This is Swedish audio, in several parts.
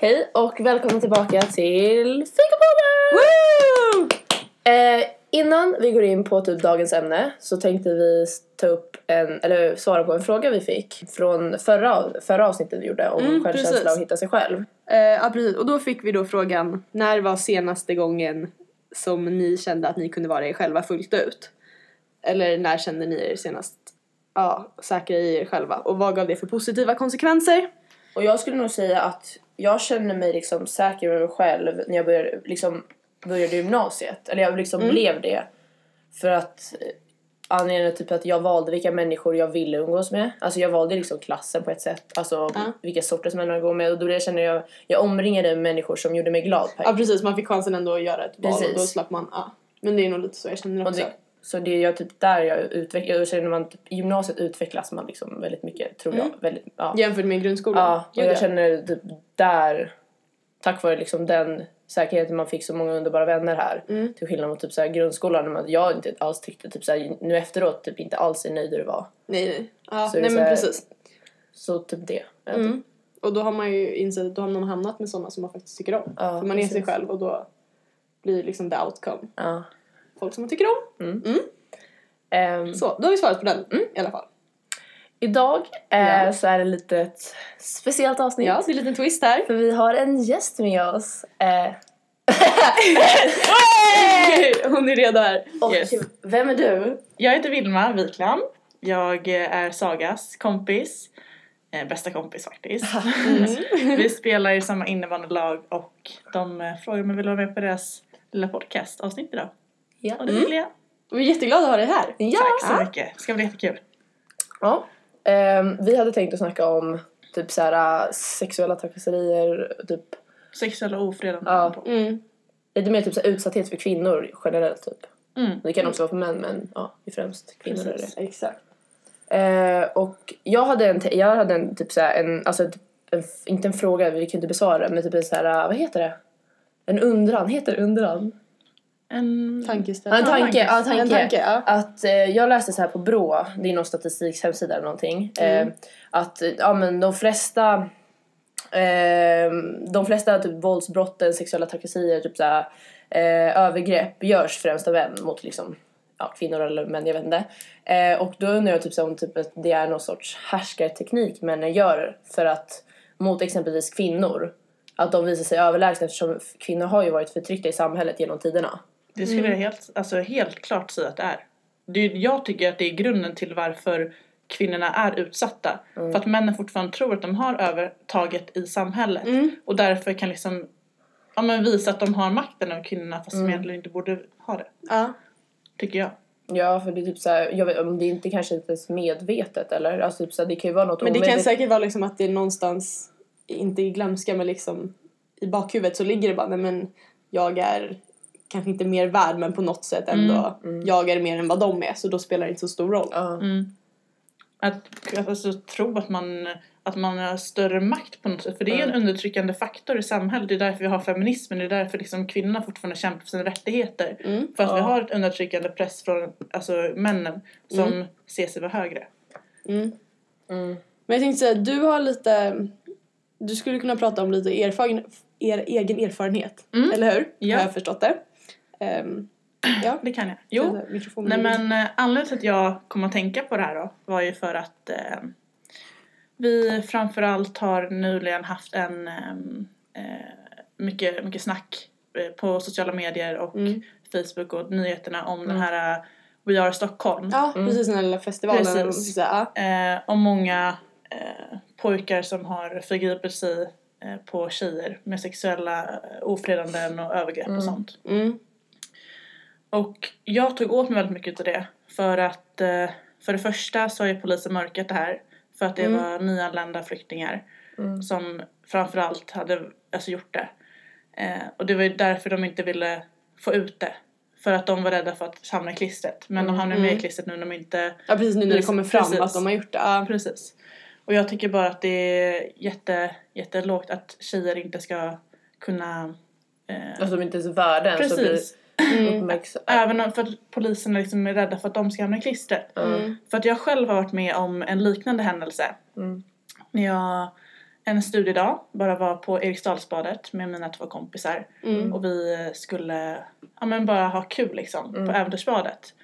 Hej och välkomna tillbaka till Fikapodden! Eh, innan vi går in på typ dagens ämne så tänkte vi ta upp en, eller svara på en fråga vi fick från förra, förra avsnittet vi gjorde om Mm, självkänsla precis. och hitta sig själv. Eh, ja precis, och då fick vi då frågan när var senaste gången som ni kände att ni kunde vara er själva fullt ut? Eller när kände ni er senast ja, säkra i er själva? Och vad gav det för positiva konsekvenser? Och jag skulle nog säga att jag känner mig liksom säker med mig själv när jag började, liksom, började gymnasiet. Eller jag liksom Mm. blev det. För att eh, anledningen typ att jag valde vilka människor jag ville umgås med. Alltså jag valde liksom klassen på ett sätt. Alltså Ja. vilka sorters människor jag går med. Och då känner jag, jag omringade människor som gjorde mig glad. Ja precis, man fick chansen ändå att göra ett val och Precis. då slapp man, ja. Men det är nog lite så jag känner Och också. det, så det är jag typ där jag utvecklas. Jag känner man typ, i gymnasiet utvecklas man liksom väldigt mycket tror jag. Mm. Väldigt, ja. Jämfört med grundskolan. Ja, och jag ja. känner typ där, tack vare liksom den säkerheten man fick så många underbara vänner här. Mm. Till skillnad mot typ så här grundskolan när man, jag inte alls tyckte typ så här, nu efteråt typ inte alls är nöjd hur det var. Nej nej. Ja, Så nej men här- precis. Så typ det. Jag Mm. typ- Och då har man ju insett att då har man hamnat med sådana som man faktiskt tycker om. Ja, För man är sig själv och då blir liksom the outcome. Ja. Folk som man tycker om. Ehm, Så, då har vi svarat på den Mm. i alla fall. idag eh, Ja. så är det lite ett speciellt avsnitt. Ja, det är en liten twist här. För vi har en gäst med oss. Eh, Hon är redo här. och Yes. vem är du? Jag heter Vilma Wikland. Jag eh, är Sagas kompis. Eh, bästa kompis faktiskt. Vi spelar i samma innebandylag och de eh, frågar om jag vill vara med på deras lilla podcastavsnitt idag. Ja. Och det vill jag. Vi är jätteglada att ha dig här. Ja. Tack så mycket. Det ska bli jättekul. Ja. Ehm, vi hade tänkt att snacka om typ så här äh, sexuella trakasserier, typ Sexuella ofredanden. Ja. på. Mm. lite mer typ så här, utsatthet för kvinnor generellt typ. Mm. Det kan också vara för män men ja, det är främst kvinnor är Precis, det. exakt. Eh, och jag hade en, jag hade en typ så här, en, alltså typ en, f- inte en fråga, vi kan inte besvara men typ en så här, äh, vad heter det? En undran, heter det undran? En... Ja, en Tankeställare. tanke, ja, en tanke. En tanke, ja. Att eh, jag läste så här på Brå, det är någon statistiks hemsida eller någonting. Eh, att eh, ja, men de flesta eh, de flesta typ våldsbrotten, sexuella trakasserier, typ så här, eh, övergrepp görs främst av män mot liksom ja, kvinnor eller män, jag vet inte. Eh, och då undrar jag typ så här, om typ att det är någon sorts härskarteknik männen gör för att mot exempelvis kvinnor att de visar sig överlägsna eftersom kvinnor har ju varit förtryckta i samhället genom tiderna. Det skulle jag helt, alltså, helt klart säga att det är. det. är- Jag tycker att det är grunden till varför kvinnorna är utsatta. För att männen fortfarande tror att de har övertaget i samhället. Mm. Och därför kan liksom ja, men visa att de har makten över kvinnorna fast de egentligen inte borde ha det. Ja. Tycker jag. Ja, för det är typ såhär, jag vet om det är inte kanske inte ens medvetet eller alltså typ såhär, det kan ju vara något Men det kan omedvetet. säkert vara liksom att det är någonstans, inte i glömska men liksom i bakhuvudet så ligger det bara, nej men jag är kanske inte mer värd men på något sätt ändå, jag är mer än vad de är så då spelar det inte så stor roll. Mm. Att, att alltså, tro att man, att man har större makt på något sätt. För det är en undertryckande faktor i samhället. Det är därför vi har feminismen. Det är därför liksom kvinnorna fortfarande kämpar för sina rättigheter. Mm. För att vi har ett undertryckande press från alltså, männen som ser sig vara högre. Mm. Mm. Men jag tänkte säga, du har lite, du skulle kunna prata om lite erfaren, er egen erfarenhet, Mm. eller hur? Ja. Har jag förstått det. Um, ja. Det kan jag. Jo. Nej men eh, anledningen till att jag kom att tänka på det här då var ju för att eh, vi framförallt har nyligen haft en ehm, eh, mycket, mycket snack eh, på sociala medier och Mm. Facebook och nyheterna om den här eh, We Are Stockholm. Ja, Mm. precis den här lilla festivalen. Precis. Ja. Eh, om många eh, pojkar som har förgripit sig eh, på tjejer med sexuella ofredanden och övergrepp Mm. och sånt. Mm. Och jag tog åt mig väldigt mycket av det. För att eh, för det första så har ju polisen mörkat det här. För att det Mm. var nyanlända flyktingar Mm. som framförallt hade alltså, gjort det. Eh, och det var ju därför de inte ville få ut det. För att de var rädda för att hamna i klistret. Men de hamnar med Mm. i klistret nu när de inte... ja, precis nu när det kommer fram precis. att de har gjort det. Ja. Precis. Och jag tycker bara att det är jätte, jättelågt att tjejer inte ska kunna... Eh, Alltså de är inte ens värda så blir precis. Mm. Även om för polisen liksom är rädda för att de ska hamna i klistret. Mm. För att jag själv har varit med om en liknande händelse. Mm. När jag en studiedag, bara var på Eriksdalsbadet med mina två kompisar. Mm. Och vi skulle ja, men bara ha kul liksom Mm. på äventyrsbadet.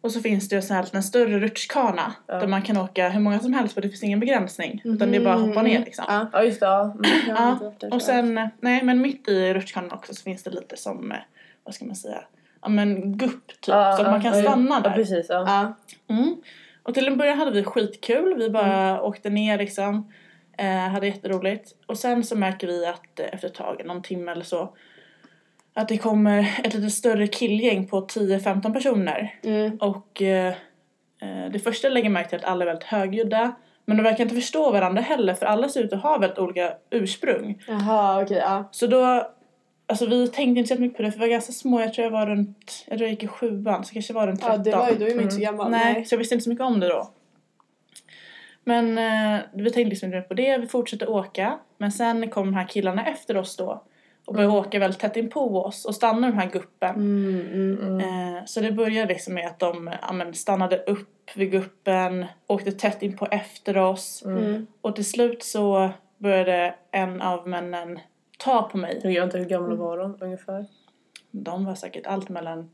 Och så finns det ju här en större rutschkana Ja. där man kan åka hur många som helst för det finns ingen begränsning. Utan det är bara att hoppa ner liksom. Ja. Ja just det, ja. Mm. Ja, Och sen, nej men mitt i rutschkanan också så finns det lite som, vad ska man säga, ja men gupp typ. Ja, så ja, man kan stanna Ja där. precis. Mm. Och till en början hade vi skitkul. Vi bara åkte ner liksom. Eh, hade jätteroligt. Och sen så märker vi att eh, efter ett tag, någon timme eller så, att det kommer ett lite större killgäng på 10-15 personer. Mm. Och eh, eh, det första jag lägger märke till är att alla är väldigt högljudda. Men de verkar inte förstå varandra heller för alla ser ut att ha väldigt olika ursprung. Jaha okej ja. Så då, alltså vi tänkte inte så mycket på det för vi var ganska små. Jag tror jag var runt, jag tror jag gick i sjuan så kanske jag var runt 13. Ja det var ju, då är man inte så gammal. Nej, så jag visste inte så mycket om det då. Men eh, vi tänkte liksom inte på det, vi fortsatte åka. Men sen kom de här killarna efter oss då och började åka väldigt tätt in på oss och stannade den här guppen. Mm, mm. Mm. Eh, så det började liksom med att de ja, men, stannade upp vid guppen, åkte tätt in på efter oss Mm. och till slut så började en av männen ta på mig. Jag vet inte hur gamla var de ungefär. De var säkert allt mellan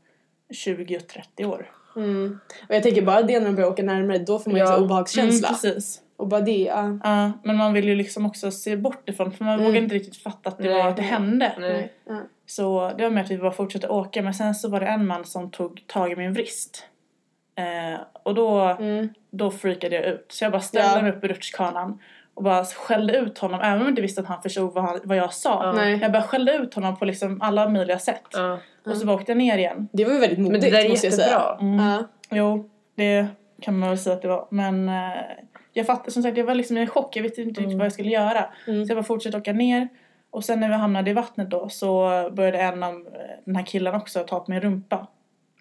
20 och 30 år. Mm. Och jag tänker bara det när de börjar åka närmare, då får man ju Ja. så obehagskänsla. Mm, precis. och bara det, ja. Ja, men man vill ju liksom också se bort ifrån för man Mm. vågar inte riktigt fatta att det Nej. var att det hände. Nej. ja. Så det var med att vi bara fortsatte åka men sen så var det en man som tog tag i min vrist. Eh, och då, Mm. då freakade jag ut. Så jag bara ställde Ja. mig upp i rutschkanan och bara skällde ut honom även om jag inte visste att han förstod vad, han, vad jag sa. Nej. Jag bara skällde ut honom på liksom alla möjliga sätt. Ja. Och så bara åkte jag ner igen. Det var ju väldigt modigt Men det där är måste jag säga. jättebra. Mm. Ja. Jo, det kan man väl säga att det var. Men eh, jag fattade som sagt, jag var liksom i chock. Jag visste inte riktigt Mm. vad jag skulle göra. Mm. Så jag bara fortsatte åka ner. Och sen när vi hamnade i vattnet då så började en av eh, den här killen också ta på min rumpa.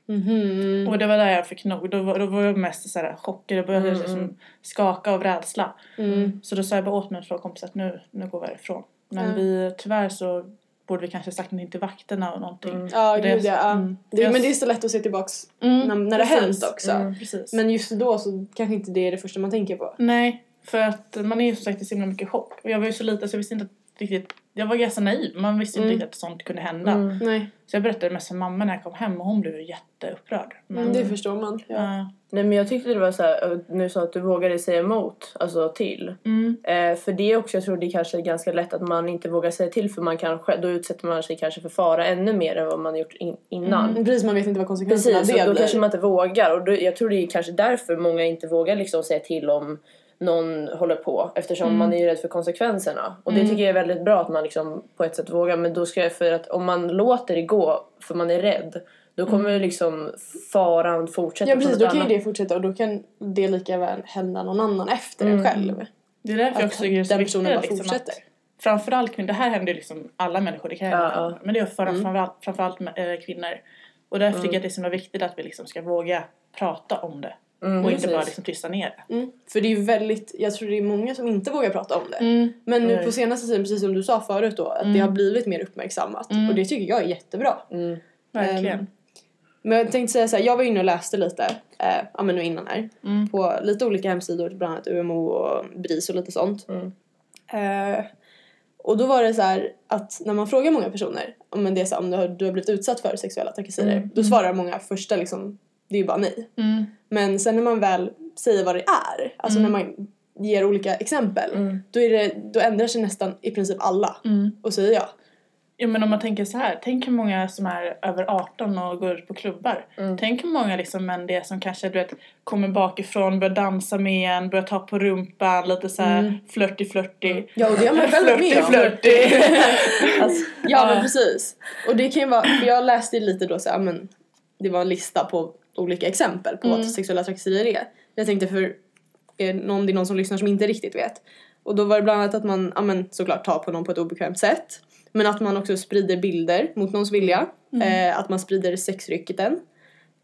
Mhm. Och det var där jag fick nog. Då var, då var jag mest så här chockad. Jag började Mm, liksom mm. skaka av rädsla. Mm. Så då sa jag bara åt mina två kompisar att nu, nu går vi härifrån. Men Ja. vi, tyvärr så borde vi kanske sagt någonting till vakterna och någonting. Mm. Ja, Det- gud ja. ja. mm. Det, men det är så lätt att se tillbaks Mm, när, när det har hänt också. Mm. Men just då så kanske inte det är det första man tänker på. Nej, för att man är ju som sagt i så himla mycket chock. Och jag var ju så liten så jag visste inte riktigt, jag var ganska naiv. Man visste Mm. inte riktigt att sånt kunde hända. Mm. Nej, Så jag berättade mest för mamma när jag kom hem och hon blev jätteupprörd. Men, men det förstår man. Ja. ja. Nej men jag tyckte det var så här, nu sa att du vågade säga emot, alltså till. Mm. Eh, för det också, jag tror det kanske är ganska lätt att man inte vågar säga till för man kanske, då utsätter man sig kanske för fara ännu mer än vad man gjort in, innan. Mm, Precis, man vet inte vad konsekvenserna Precis, det då blir. kanske man inte vågar. Och då, jag tror det är kanske därför många inte vågar liksom säga till om någon håller på. Eftersom Mm. man är ju rädd för konsekvenserna. Och det Mm. tycker jag är väldigt bra att man liksom på ett sätt vågar. Men då ska jag, för att om man låter det gå för man är rädd. Då kommer ju liksom faran fortsätta Ja precis, då kan ju det fortsätta och då kan det lika väl hända någon annan efter Mm. en själv. Det är därför jag också tycker det är så viktigt bara liksom, fortsätter. att framförallt kvinnor, det här händer ju liksom alla människor, det kan Ja, hända ja. Men det är för, Mm. framförallt, framförallt äh, kvinnor. Och därför tycker Mm. jag att det är så viktigt att vi liksom ska våga prata om det. Mm, och inte precis. bara liksom tysta ner det. Mm. För det är ju väldigt, jag tror det är många som inte vågar prata om det. Men nu på senaste tiden, precis som du sa förut då, att Mm. det har blivit mer uppmärksammat. Mm. Och det tycker jag är jättebra. Mm. Verkligen. Ehm, Men jag tänkte säga så här, jag var inne och läste lite, eh, ja men nu innan här, Mm. på lite olika hemsidor, bland annat UMO och BRIS och lite sånt. Mm. Eh, och då var det så här att när man frågar många personer om det är så här, om du har, du har blivit utsatt för sexuella trakasserier, Mm. då svarar många första liksom, det är ju bara nej. Mm. Men sen när man väl säger vad det är, alltså Mm. när man ger olika exempel, Mm. då, är det, då ändrar sig nästan i princip alla Mm. och säger ja. Jo men om man tänker så här, tänk hur många som är över 18 och går ut på klubbar. Mm. Tänk hur många liksom män det är som kanske du vet kommer bakifrån, börjar dansa med en, börjar ta på rumpan, lite så här Mm. flörtig flörtig. Ja och det har man själv varit med om. flörtig. Alltså, Ja men Ja. precis. Och det kan ju vara, för jag läste ju lite då så här, men det var en lista på olika exempel på Mm. vad sexuella trakasserier är. Jag tänkte för någon, det är någon som lyssnar som inte riktigt vet. Och då var det bland annat att man, ja men såklart tar på någon på ett obekvämt sätt. Men att man också sprider bilder mot någons vilja. Eh, att man sprider sexrykten.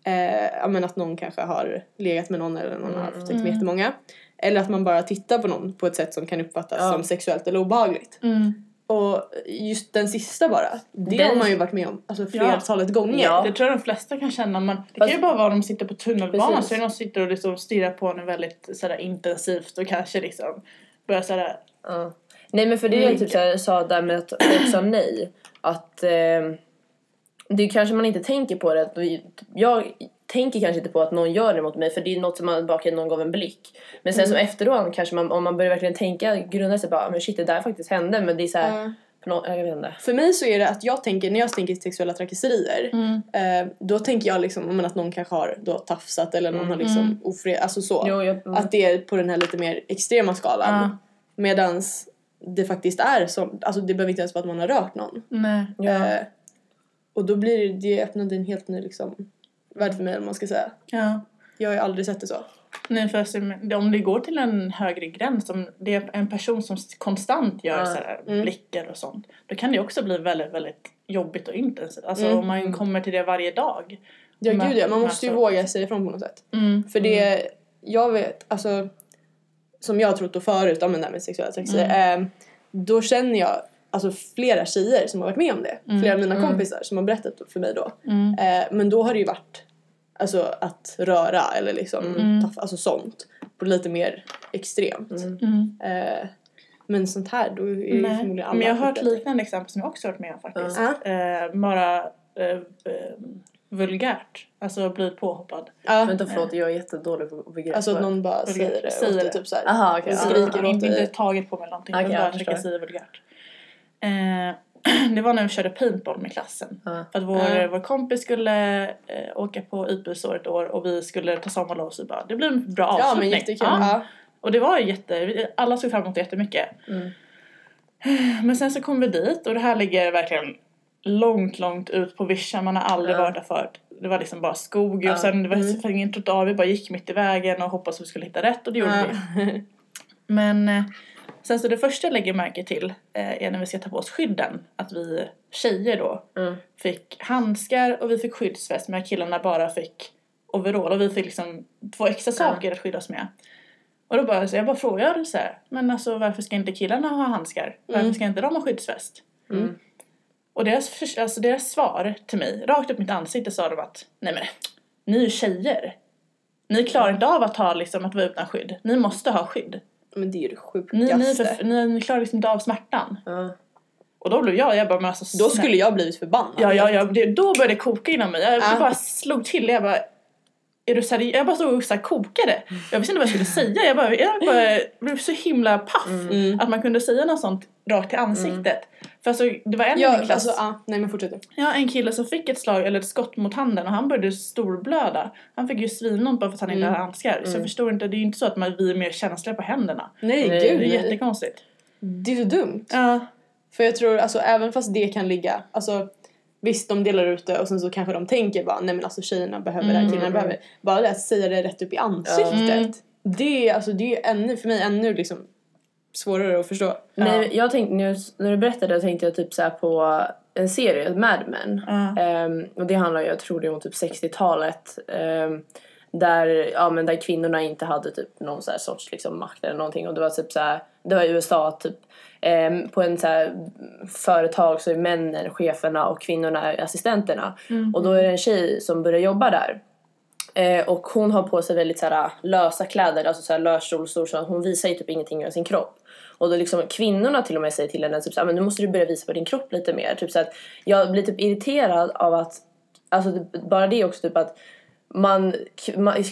Eh, ja men att någon kanske har legat med någon eller någon har haft sex med jättemånga. Eller att man bara tittar på någon på ett sätt som kan uppfattas Ja. som sexuellt eller obehagligt. Mm. Och just den sista bara, det Den- har man ju varit med om alltså flertalet gånger. Ja. Det tror jag de flesta kan känna. Man, det Fast- kan ju bara vara om de sitter på tunnelbanan Precis. så är det någon som sitter och liksom stirrar på en väldigt sådär, intensivt och kanske liksom börjar sådär Ja. Nej men för det är typ så jag sa där med att folk sa nej. Att eh, det kanske man inte tänker på det. Jag tänker kanske inte på att någon gör det mot mig för det är något som man bara kan någon gav en blick. Men sen som efteråt kanske man, om man börjar verkligen tänka, grunda sig bara men shit det där faktiskt hände men det är så här, vet inte. För mig så är det att jag tänker, när jag tänker sexuella trakasserier, Mm. eh, då tänker jag liksom men att någon kanske har då tafsat eller någon har liksom ofred, alltså så. Jo, jag, mm. Att det är på den här lite mer extrema skalan. Ja. Medans det faktiskt är som, alltså det behöver inte ens vara att man har rört någon. Nej. ja. Eh, och då blir det, det öppnade en helt ny liksom värld för mig om man ska säga. Ja. Jag har ju aldrig sett det så. Nej, för alltså, om det går till en högre gräns, om det är en person som konstant gör Ja. så här Mm. blickar och sånt, då kan det också bli väldigt, väldigt jobbigt och intensivt. Alltså Mm. om man kommer till det varje dag. Ja gud ja, man måste ju alltså- våga säga ifrån på något sätt. Mm. För det, jag vet, alltså som jag har trott då förut, men det här med sexuella trakasserier, eh, då känner jag alltså flera tjejer som har varit med om det. Flera av mina kompisar som har berättat för mig då. Mm. Eh, men då har det ju varit alltså att röra eller liksom Mm. ta, alltså sånt på lite mer extremt. Mm. Eh, men sånt här då är ju Nej. förmodligen alla Men jag har hört liknande exempel som jag också varit med om faktiskt. Ja. Eh, bara eh, eh, vulgärt. Alltså bli påhoppad. Ja, Vänta förlåt, jag är jättedålig på begrepp. alltså att någon bara Vulgärt. säger det Säger det. typ såhär. Aha okej. Och ja. skriker åt inte, dig. inte tagit på mig någonting. Okej, men jag bara förstår. trakasserier vulgärt. Eh, det var när vi körde paintball med klassen. Ja. För att vår, Ja. vår kompis skulle eh, åka på utbytesår ett år och vi skulle ta sommarlov så bara det blir en bra Ja avslutning. men jättekul. Ja. Ja. Och det var jätte, alla såg fram emot det jättemycket. Mm. Men sen så kom vi dit och det här ligger verkligen långt, långt ut på vischan. Man har aldrig Ja. varit där förut. Det var liksom bara skog Ja. och sen det var Mm. ingen trottoar. Vi bara gick mitt i vägen och hoppades att vi skulle hitta rätt och det gjorde Ja. vi. Men eh, sen så det första jag lägger märke till eh, är när vi ska ta på oss skydden. Att vi tjejer då Mm. fick handskar och vi fick skyddsväst medan killarna bara fick overall och vi fick liksom två extra saker att skydda oss med. Och då bara, så jag bara frågade så här, men alltså varför ska inte killarna ha handskar? Varför Mm. ska inte de ha skyddsväst? Mm. Och deras, alltså deras svar till mig, rakt upp mitt ansikte sa de att nej men ni är ju tjejer. Ni klarar inte av att, ha, liksom, att vara utan skydd. Ni måste ha skydd. Men det är ju det Ni, ni, sjukaste. för, ni, ni klarar liksom inte av smärtan. Ja. Och då blev jag, jag bara men alltså Då skulle jag blivit förbannad. Ja, ja, ja det, då började det koka inom mig. Jag Ja. bara slog till. Jag bara, är du seriös? Jag bara stod och så här kokade. Jag visste inte vad jag skulle säga. Jag bara, jag bara blev så himla paff Mm. att man kunde säga något sånt rakt i ansiktet. För alltså, det var en i Ja, min klass, alltså, ja, nej men fortsätt. ja, en kille som fick ett slag eller ett skott mot handen och han började storblöda. Han fick ju svinont bara för att han inte Mm. hade handskar. Så jag förstår inte, det är ju inte så att man, vi är mer känsliga på händerna. Nej, Nej, Det gud är nej. jättekonstigt. Det är så dumt. Ja, För jag tror, alltså även fast det kan ligga, alltså visst de delar ut det och sen så kanske de tänker bara nej men alltså tjejerna behöver det här, Mm. killarna behöver Bara det att säga det rätt upp i ansiktet. Mm. Det är alltså det är ännu, för mig ännu liksom svårare att förstå. Nej, jag tänkte, när, när du berättade tänkte jag typ så här på en serie, Mad Men. ja. Ehm, och det handlar ju, jag tror det är om typ 60-talet. ehm, där, ja, men där kvinnorna inte hade typ någon så här sorts liksom, makt eller någonting. Och det var typ så här, det var i USA typ. ehm, på en så här, företag så är männen cheferna och kvinnorna är assistenterna. Och då är det en tjej som börjar jobba där. Eh, och hon har på sig väldigt så här, lösa kläder, alltså så här löskjol, stor, så hon visar ju typ ingenting av sin kropp. Och då liksom kvinnorna till och med säger till henne typ så här, men nu måste du börja visa på din kropp lite mer. Typ så att jag blir typ irriterad av att, alltså typ, bara det också typ att man,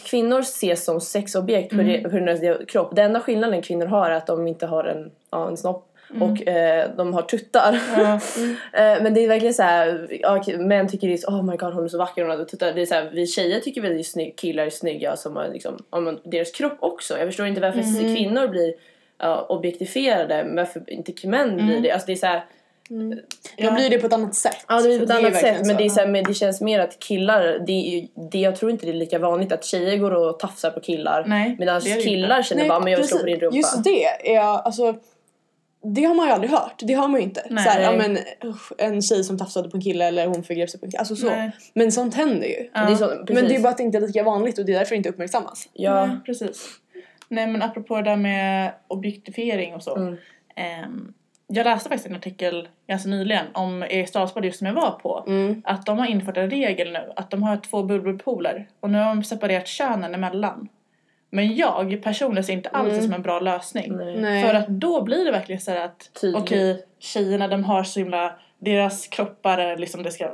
kvinnor ses som sexobjekt på, det, på av sin kropp. Den enda skillnaden kvinnor har är att de inte har en, ja, en snopp och eh, de har tuttar. Ja. Eh, men det är verkligen så här, k- män tycker det är så, oh my god hon är så vacker hon har tuttar. Det är så här, vi tjejer tycker väl snygg, killar är snygga som har liksom, deras kropp också. Jag förstår inte varför kvinnor blir ja, objektifierade men varför inte män blir det. Alltså det är så här, Då blir det på ett annat sätt. Ja, det blir på ett annat sätt. Men det, är så här, men det känns mer att killar, det är, det, jag tror inte det är lika vanligt att tjejer går och tafsar på killar. Nej, Medan det det killar inte. känner bara, men jag vill slå på din rumpa. Just det är alltså det har man ju aldrig hört. Det har man ju inte. Nej. så här, ja, men, en tjej som tafsade på en kille eller hon förgrep sig på en kille. Alltså så. Nej. Men sånt händer ju. Det är så, Men det är bara att det inte är lika vanligt och det är därför det inte uppmärksammas. Ja, Nej, precis. Nej men apropå det där med objektifiering och så. Mm. Ehm, jag läste faktiskt en artikel ganska nyligen om Eriksdalsbad just som jag var på. Mm. Att de har infört en regel nu att de har två bubbelpooler och nu har de separerat könen emellan. Men jag personligen ser inte alls det som en bra lösning. Nej. För att då blir det verkligen så här att Tydligt. okej, tjejerna de har så himla, deras kroppar är liksom det ska,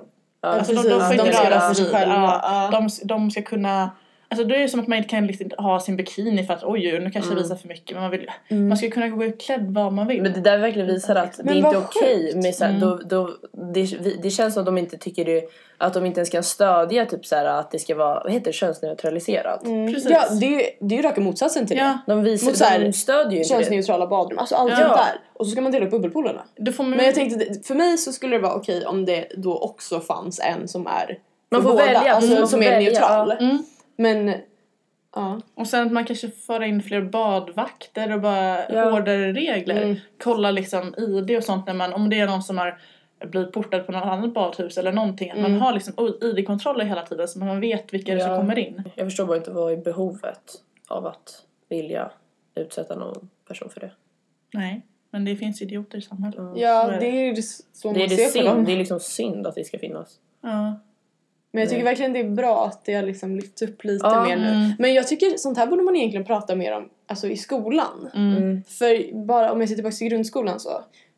Ja, alltså de, precis. de får De inte röra sig själva, Ja, ja. de, de ska kunna Alltså då är det som att man inte kan liksom ha sin bikini för att oj, nu kanske jag visar för mycket. Men man, vill, man ska kunna gå utklädd vad man vill. Men det där verkligen visar att det Men är inte okej. med så här, då, då, det, det känns som att de inte tycker det, att de inte ens kan stödja typ så här, att det ska vara, vad heter det, könsneutraliserat. Precis. Ja, det är, det är ju raka motsatsen till Ja, De, visar, Mot så här, de stödjer ju det. inte det. Könsneutrala badrum, alltså allt Ja. sånt där. Och så ska man dela upp bubbelpoolerna. man, Men jag tänkte, det- för mig så skulle det vara okej om det då också fanns en som är Man får båda, välja, alltså får som är välja, neutral. ja. Mm. Men, ja. Och sen att man kanske får in fler badvakter och bara Ja. hårdare regler. Mm. Kolla liksom ID och sånt när man, om det är någon som har blivit portad på något annat badhus eller någonting. Att man Mm. har liksom ID-kontroller hela tiden så man vet vilka det är som Ja. kommer in. Jag förstår bara inte vad är behovet av att vilja utsätta någon person för det. Nej, men det finns idioter i samhället. ja, Så är det är ju så man Det är, det, ser på dem. synd, det är liksom synd att det ska finnas. Ja. Men jag tycker verkligen det är bra att det har liksom lyfts upp lite Ja, mer nu. mm. Men jag tycker sånt här borde man egentligen prata mer om alltså i skolan. Mm. Mm. För bara om jag ser tillbaka till grundskolan så,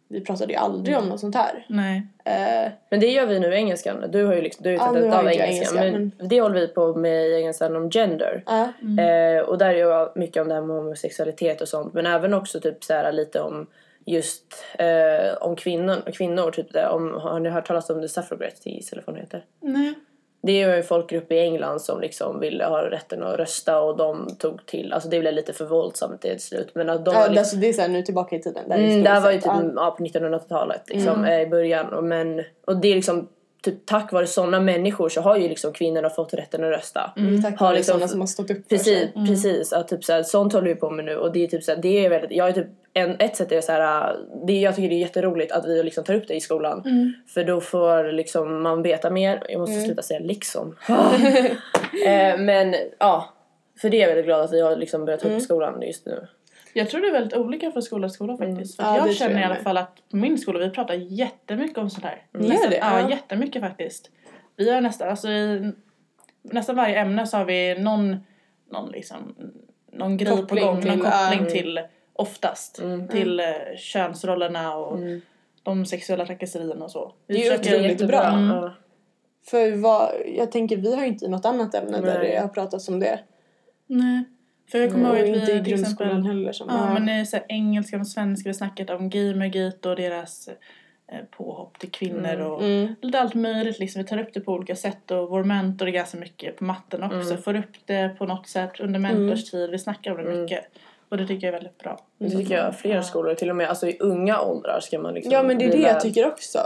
vi pratade ju aldrig Mm. om något sånt här. Nej. Eh, Men det gör vi nu i engelskan. Du har ju, liksom, du har ju Ja, tagit ja, av jag engelskan. engelska, Men det håller vi på med i engelskan om gender. ja. Eh, och där är ju mycket om det här med homosexualitet och sånt. Men även också typ så här lite om just eh, om kvinnor, kvinnor typ det, om, har ni hört talas om the suffragettes eller vad heter? Nej. Det är ju folkgrupp i England som liksom ville ha rätten att rösta och de tog till, alltså det blev lite för våldsamt till slut men att de Ja, var liksom, alltså det är såhär nu tillbaka i tiden. Där mm, det här var ju typ ja. på 1900-talet liksom, eh, i början och, men, och det är liksom typ tack vare sådana människor så har ju liksom kvinnorna fått rätten att rösta. Mm, tack Har vare liksom- sådana som har stått upp för Precis, sig. precis. Att typ såhär, sånt håller vi på med nu och det är typ såhär, det är väldigt, jag är typ, en, ett sätt är såhär, det, jag tycker det är jätteroligt att vi liksom tar upp det i skolan. För då får liksom man veta mer, jag måste sluta säga liksom. eh, men ja, för det är jag väldigt glad att vi har liksom börjat ta upp i skolan just nu. Jag tror det är väldigt olika från skola till skola faktiskt. För Ja, jag känner jag i alla fall att på min skola vi pratar jättemycket om sånt här. Gör Nästan- det? Ja, Ja. jättemycket faktiskt. Vi har nästan, alltså i nästan varje ämne så har vi någon, någon liksom, någon grej Koppling på gång, till, någon koppling ja. till oftast. Till eh, könsrollerna och de sexuella trakasserierna och så. Vi Det är ju otroligt bra. Mm. För vad, jag tänker vi har ju inte något annat ämne där Nej. det har pratats om det. Nej. För jag kommer Och ihåg att inte vi i till grundskolan exempel heller. Som, Ja, men i så här, engelska och svenska vi snackat om gamergate och deras eh, påhopp till kvinnor och Mm. lite allt möjligt liksom. Vi tar upp det på olika sätt och vår mentor är ganska mycket på matten också. Får upp det på något sätt under mentorstid. Vi snackar om det mycket. Och det tycker jag är väldigt bra. Det tycker jag flera skolor, till och med alltså i unga åldrar ska man liksom Ja men det är det jag tycker också.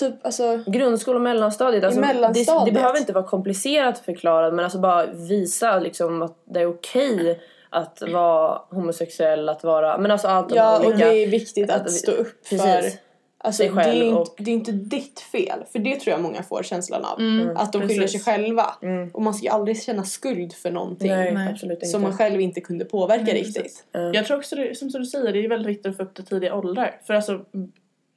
Typ alltså, Grundskola och mellanstadiet, alltså, mellanstadiet. Det, det behöver inte vara komplicerat förklarat men alltså bara visa liksom att det är okej att vara homosexuell, att vara, men alltså allt ja och olika. det är viktigt att att vi- stå upp precis. för Alltså, Sig det, är själv inte, och- det är inte ditt fel, för det tror jag många får känslan av. Mm, att de skyller sig själva. Mm. Och man ska ju aldrig känna skuld för någonting Nej, Nej. som man själv inte kunde påverka Nej, riktigt. precis. Ja. Jag tror också det, som du säger, det är väldigt viktigt att få upp det tidiga åldrar. För alltså,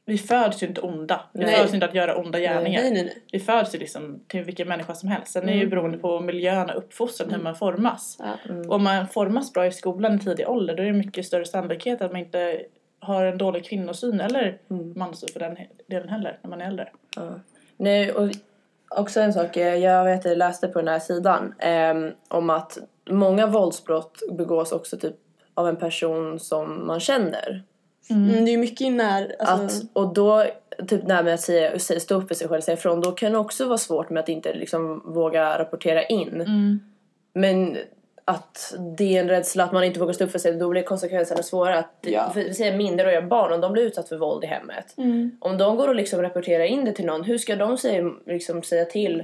vi föds ju inte onda. Vi Nej. föds inte att göra onda gärningar. Nej, nej. Vi föds ju liksom till vilken människa som helst. Sen är ju beroende på miljön och uppfostran hur man formas. Ja. Och om man formas bra i skolan i tidig ålder då är det mycket större sannolikhet att man inte har en dålig kvinnosyn eller manssyn för den delen heller när man är äldre. Ja. Nej, och också en sak, eh, jag vet, jag läste på den här sidan ehm, om att många våldsbrott begås också typ av en person som man känner. Mm, det är mycket när... Alltså, Att, och då, typ det här med att säga, säga, stå upp för sig själv, säga ifrån, då kan det också vara svårt med att inte liksom våga rapportera in. Men att det är en rädsla att man inte vågar stå upp för sig, då blir konsekvenserna svåra. Att, Ja. för, vi säger minderåriga barn, om de blir utsatta för våld i hemmet. Mm. Om de går och liksom rapporterar in det till någon, hur ska de säga, liksom, säga till?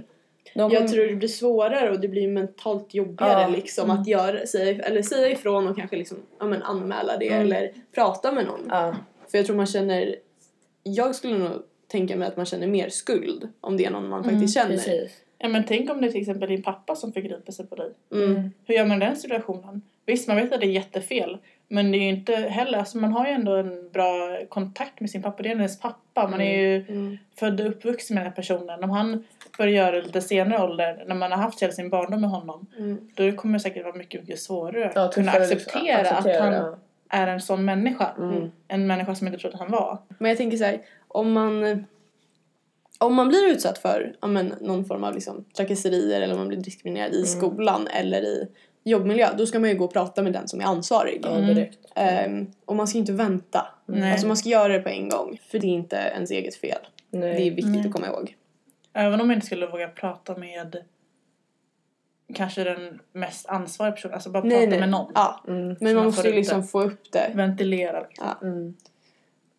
De jag kommer- tror det blir svårare och det blir mentalt jobbigare Ja. liksom att göra, säga, eller säga ifrån och kanske liksom, ja, men anmäla det eller prata med någon. Ja. För jag tror man känner, jag skulle nog tänka mig att man känner mer skuld om det är någon man faktiskt känner. Precis. Ja men tänk om det är till exempel din pappa som förgriper sig på dig. Mm. Hur gör man i den situationen? Visst man vet att det är jättefel Men det är ju inte heller, alltså man har ju ändå en bra kontakt med sin pappa. Det är ens pappa. Man är ju Mm. född och uppvuxen med den här personen. Om han börjar göra det lite senare ålder, när man har haft hela sin barndom med honom, Mm. då kommer det säkert vara mycket, mycket svårare Ja, att kunna tuffare liksom, acceptera, acceptera, att han är en sån människa. Mm. En människa som jag inte trodde att han var. Men jag tänker så här, om man om man blir utsatt för ja, men, någon form av liksom, trakasserier eller om man blir diskriminerad Mm. i skolan eller i jobbmiljö då ska man ju gå och prata med den som är ansvarig. Ja, direkt. Ehm, och man ska inte vänta. Nej. Alltså man ska göra det på en gång. För det är inte ens eget fel. Nej. Det är viktigt Nej. att komma ihåg. Även om jag inte skulle våga prata med kanske den mest ansvariga personen, alltså bara prata med någon. Ja. Mm. Men Så man man måste får ju liksom få upp det. Ventilera. Liksom. Ja. Mm.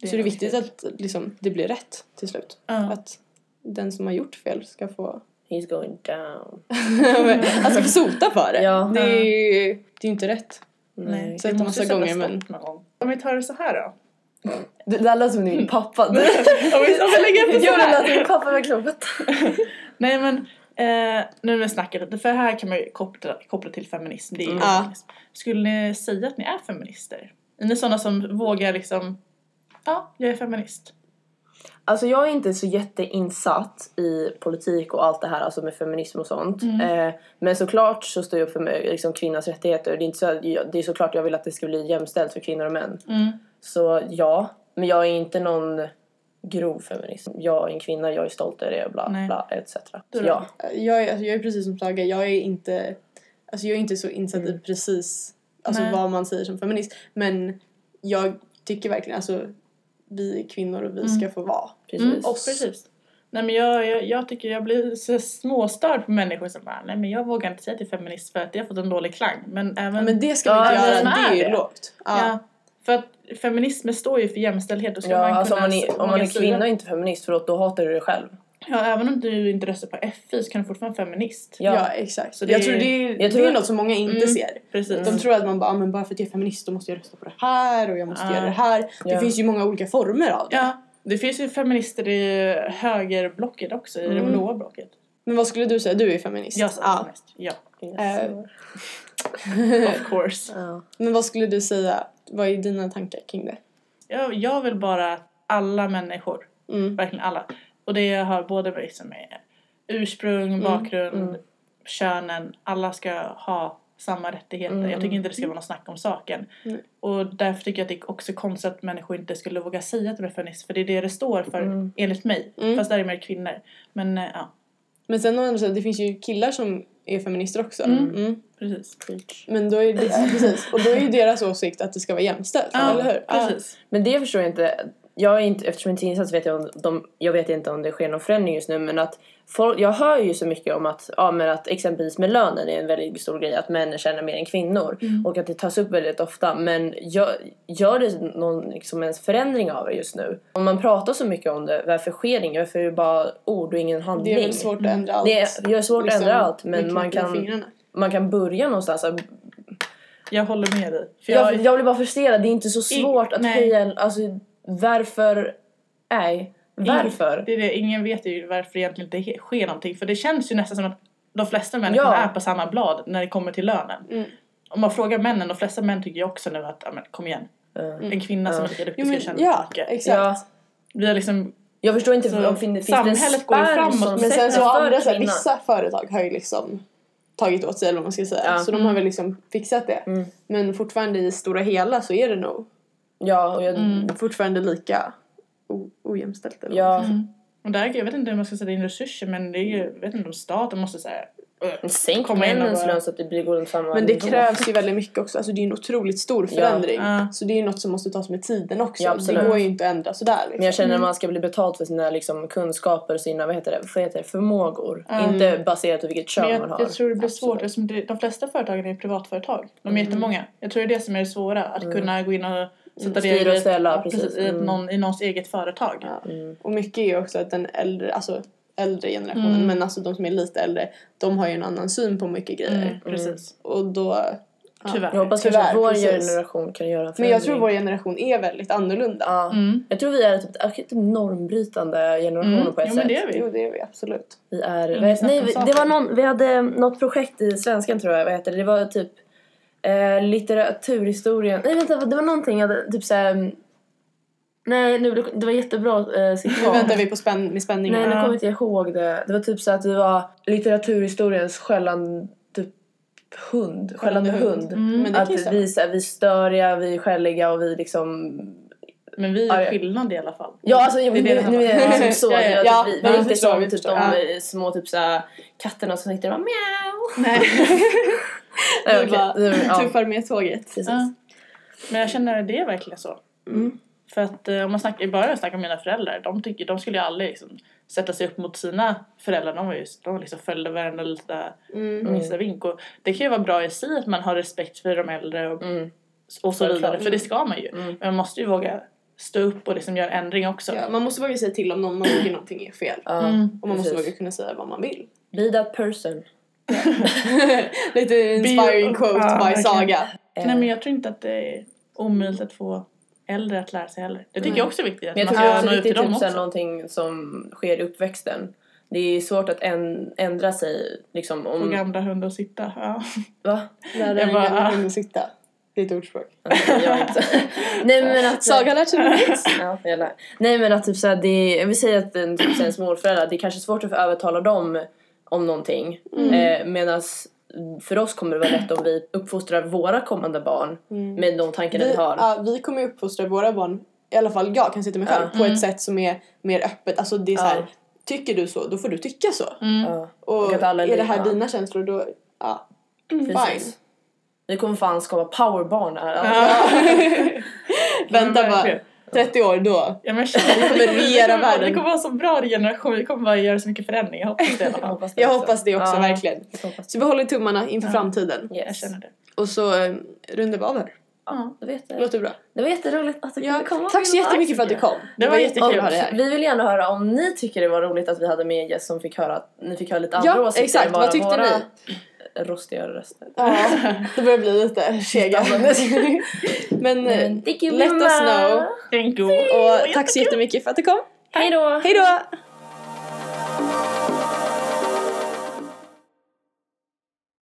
Det Så det är viktigt att liksom, det blir rätt till slut. Ja. Att den som har gjort fel ska få He's going down. alltså få sota för det. Ja. Det är ju det är ju inte rätt. Nej, Sett det måste sättas gånger, men- stopp någon gång. Om vi tar det så här då. Det där lät som din pappa. Om vi, vi lägger upp det så Jo, det pappa verkligen. What? Nej men, eh, nu när vi snackar lite, för här kan man ju koppla, koppla till feminism. Det är ju Mm. Feminism. Skulle ni säga att ni är feminister? Är ni sådana som vågar liksom, ja, jag är feminist. Alltså jag är inte så jätteinsatt i politik och allt det här alltså med feminism och sånt. Eh, men såklart så står jag upp för liksom, kvinnans rättigheter. Det är, inte så, det är såklart jag vill att det ska bli jämställt för kvinnor och män. Mm. Så ja, men jag är inte någon grov feminist. Jag är en kvinna, jag är stolt över det, bla Nej. bla etc. Du ja. Jag är, alltså, jag är precis som Saga, jag är inte, alltså, jag är inte så insatt i precis alltså, Nej. vad man säger som feminist. Men jag tycker verkligen alltså vi är kvinnor och vi Mm. ska få vara. Precis. Mm, och precis. Nej men jag, jag, jag tycker jag blir så småstörd på människor som bara, nej men jag vågar inte säga till feminist för att det har fått en dålig klang. Men även, Men det ska man Ja, inte men göra, det är ju lågt. Ja. ja. För att feminismen står ju för jämställdhet. Då ska Ja, man alltså om man är, om man är kvinna och inte feminist, förlåt, då hatar du dig själv. Ja, även om du inte röstar på FI så kan du fortfarande vara feminist. Ja. Ja, exakt. Så det jag är- tror det är, jag tror- det är något som många inte Mm. ser. Precis. De tror att man bara, ah, men bara för att jag är feminist då måste jag rösta på det här och jag måste Ja. göra det här. Det Ja. finns ju många olika former av det. Ja, det finns ju feminister i högerblocket också, i det Mm. blåa blocket. Men vad skulle du säga? Du är feminist. Jag ja. feminist. Ja, Eh, of course. Ja. Men vad skulle du säga? Vad är dina tankar kring det? Jag, jag vill bara att alla människor, Mm. verkligen alla, och det har både liksom med ursprung, bakgrund, mm. könen, alla ska ha samma rättigheter. Mm, Jag tycker inte det ska vara något snack om saken. Nej. Och därför tycker jag att det är också konstigt att människor inte skulle våga säga att de är feminist, för det är det det står för, Mm. enligt mig. Mm. Fast där är mer kvinnor. Men eh, ja, Men sen det finns ju killar som är feminister också. Mm. Mm. precis. Men då är det, ja, precis. Och då är ju deras åsikt att det ska vara jämställt, Ja, eller hur? Ja. precis. Men det förstår jag inte. Jag är inte, eftersom jag inte är insatt så vet jag, om de, jag vet inte om det sker någon förändring just nu men att folk, jag hör ju så mycket om att, ja, men att exempelvis med lönen är en väldigt stor grej att män tjänar mer än kvinnor Mm. och att det tas upp väldigt ofta men gör, gör det någon liksom ens förändring av det just nu? Om man pratar så mycket om det, varför sker det inget? Varför är det bara ord och ingen handling? Det är väl svårt att ändra allt. Det är, det är svårt att ändra allt men man kan, man kan börja någonstans. Jag håller med dig. För Jag, jag, jag blir bara frustrerad, det är inte så svårt att nej. höja en, alltså varför, nej, varför? Det är det, ingen vet ju varför det egentligen he- sker någonting. För det känns ju nästan som att de flesta människor Ja. är på samma blad när det kommer till lönen. Mm. Om man frågar männen, de flesta män tycker ju också nu att, ja men kom igen. Mm. En kvinna som Ja. är lika duktig ska tjäna ja, mycket. exakt. Ja, Vi har liksom, jag förstår inte Så om fin, finns det en samhället går framåt, som men sen så andra, så här, vissa företag har ju liksom tagit åt sig eller vad man ska säga. Ja. Så de har väl liksom fixat det. Mm. Men fortfarande i stora hela så är det nog Ja, och jag, Mm. fortfarande lika o- ojämställt. Eller ja, mm. och där, jag vet inte hur man ska sätta in resurser men det är ju, jag vet inte om staten måste säga sänk Komma in och männens lön så att det blir går runt samma Men det nivå. krävs ju väldigt mycket också. Alltså det är en otroligt stor förändring. Ja. Så det är ju något som måste tas med tiden också. Ja, det går ju inte att ändra sådär liksom. Men jag känner att man ska bli betalt för sina liksom, kunskaper och sina vad heter det, vad heter det, förmågor. Mm. Inte baserat på vilket kön Men man jag, har. jag tror det blir svårt Absolut. eftersom det, de flesta företagen är privatföretag. De är Mm. jättemånga. Jag tror det är det som är det svåra. Att kunna gå in och sätta Styra regler och ställa, ja, precis. i, Mm. någon, i någons eget företag. Ja. Mm. Och mycket är ju också att den äldre, alltså äldre generationen, Mm. men alltså de som är lite äldre, de har ju en annan syn på mycket grejer. Mm, precis. Och då... ja. Tyvärr. Jag hoppas kanske att Tyvärr, vår precis. generation kan göra en Men jag tror förändring. vår generation är väldigt annorlunda. Ja. Mm. Jag tror vi är typ, typ normbrytande generationen Mm. på ett Jo sätt. men det är vi. Jo, det är vi absolut. Vi är, snack nej, vi, det var någon, vi hade något projekt i svenskan tror jag, vad heter det? Det var typ Eh, litteraturhistorien. Nej vänta, det var någonting jag hade typ såhär... Nej, nu, det var jättebra eh, Nu citat. väntar vi på spänn med spänning. Nej, nu Ja. kommer inte jag ihåg det. Det var typ så att det var litteraturhistoriens skällande typ hund. Skällande hund. Ju Att vi, så här, vi är störiga, vi är skälliga och vi liksom... Men vi är skillnad i alla fall. Ja alltså jag, Det är nu, det nu är det typ så. Ja, ja, ja. att vi, är inte som typ de små typ såhär katterna som sitter och bara mjau. Nej. Du okej. bara Det var- ja, tuffar med tåget. Ja. Men jag känner att det är verkligen så. Mm. För att eh, om man snackar, bara snackar om mina föräldrar, de, tycker, de skulle ju aldrig liksom, sätta sig upp mot sina föräldrar. De var ju de liksom följde varenda lilla Mm. minsta vink. Och det kan ju vara bra i sig att man har respekt för de äldre och, Mm. och så vidare. För det ska man ju. Mm. Men man måste ju våga stå upp och liksom göra ändring också. Ja, man måste våga säga till om någon man tycker någonting är fel. Mm. Och man måste precis. våga kunna säga vad man vill. Be that person. Lite inspiring quote ja, by verkligen. Saga. Eh, Nej men jag tror inte att det är omöjligt att få äldre att lära sig heller. Det tycker Nej. jag också är viktigt. Att Men jag man tror det är också typ, också. någonting som sker i uppväxten. Det är svårt att en, ändra sig liksom Få om... gamla hundar att sitta. Ja. Va? Lära Jag en bara, gammal ah. hund att sitta. Det är ett ordspråk. Inte... Nej men att... Saga lärt sig något. Ja, jag lär. Nej men att typ såhär, det, jag vill säga att en, typ, såhär, ens morföräldrar, det är kanske svårt att få övertala dem om någonting. Mm. Eh, Medan för oss kommer det vara lätt om vi uppfostrar våra kommande barn med de tankarna vi, Vi, har. ja, vi kommer uppfostra våra barn, i alla fall jag kan sitta mig själv, Ja. på Mm. ett sätt som är mer öppet. Alltså det är så här, Ja. tycker du så, då får du tycka så. Mm. Ja, Och, Och är är det här dina känslor då, ja, fine. precis. Vi kommer fan skapa powerbarn här. Alltså. Vänta bara. 30 år då. Ja, men vi kommer regera Det världen. kommer vara så bra generation. Vi kommer bara göra så mycket förändring. Jag hoppas det i alla Jag fall. hoppas det Jag också. hoppas det också, Ja, verkligen. jag det. Så vi håller tummarna inför framtiden. Jag Yes. känner det. Och så eh, rundar vi av här. Ja, det vet jag. Låter bra. Det var jätteroligt att du Ja, komma. tack så jättemycket för att du kom. Det var jättekul att ha dig här. Vi vill gärna höra om ni tycker det var roligt att vi hade med en gäst som fick höra att ni fick höra lite andra Ja, åsikter exakt. än bara Vad tyckte våra ni? Rostiga röster. Ja, det börjar bli lite sega. Men let us know. Thank you. Och tack så jättemycket för att du kom. Hej då! Hej då!